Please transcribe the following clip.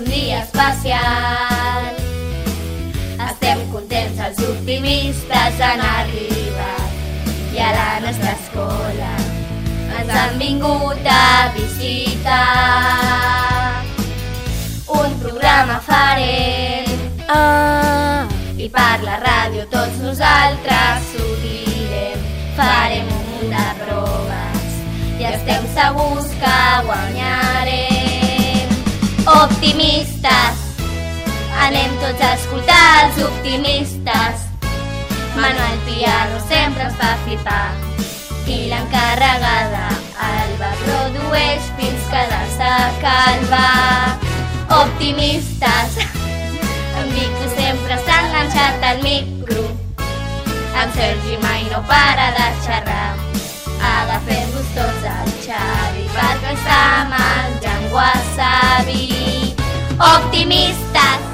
un dia especial. Estem contents, els optimistes han arribat i a la nostra escola ens han vingut a visitar. Un programa farem Ah, i per la ràdio tots nosaltres ho direm. Farem un munt de proves i estem segurs que guanyarem. Optimistes, anem tots a escoltar els optimistes. Manuel Piano sempre ens fa flipar i l'encarregada Alba produeix fins quedar-se calva. Optimistes, en Vico sempre s'ha enganxat al micro. En Sergi mai no para de xerrar. Agafem-vos tots al Xavi perquè està menjant wasabi. optimistas.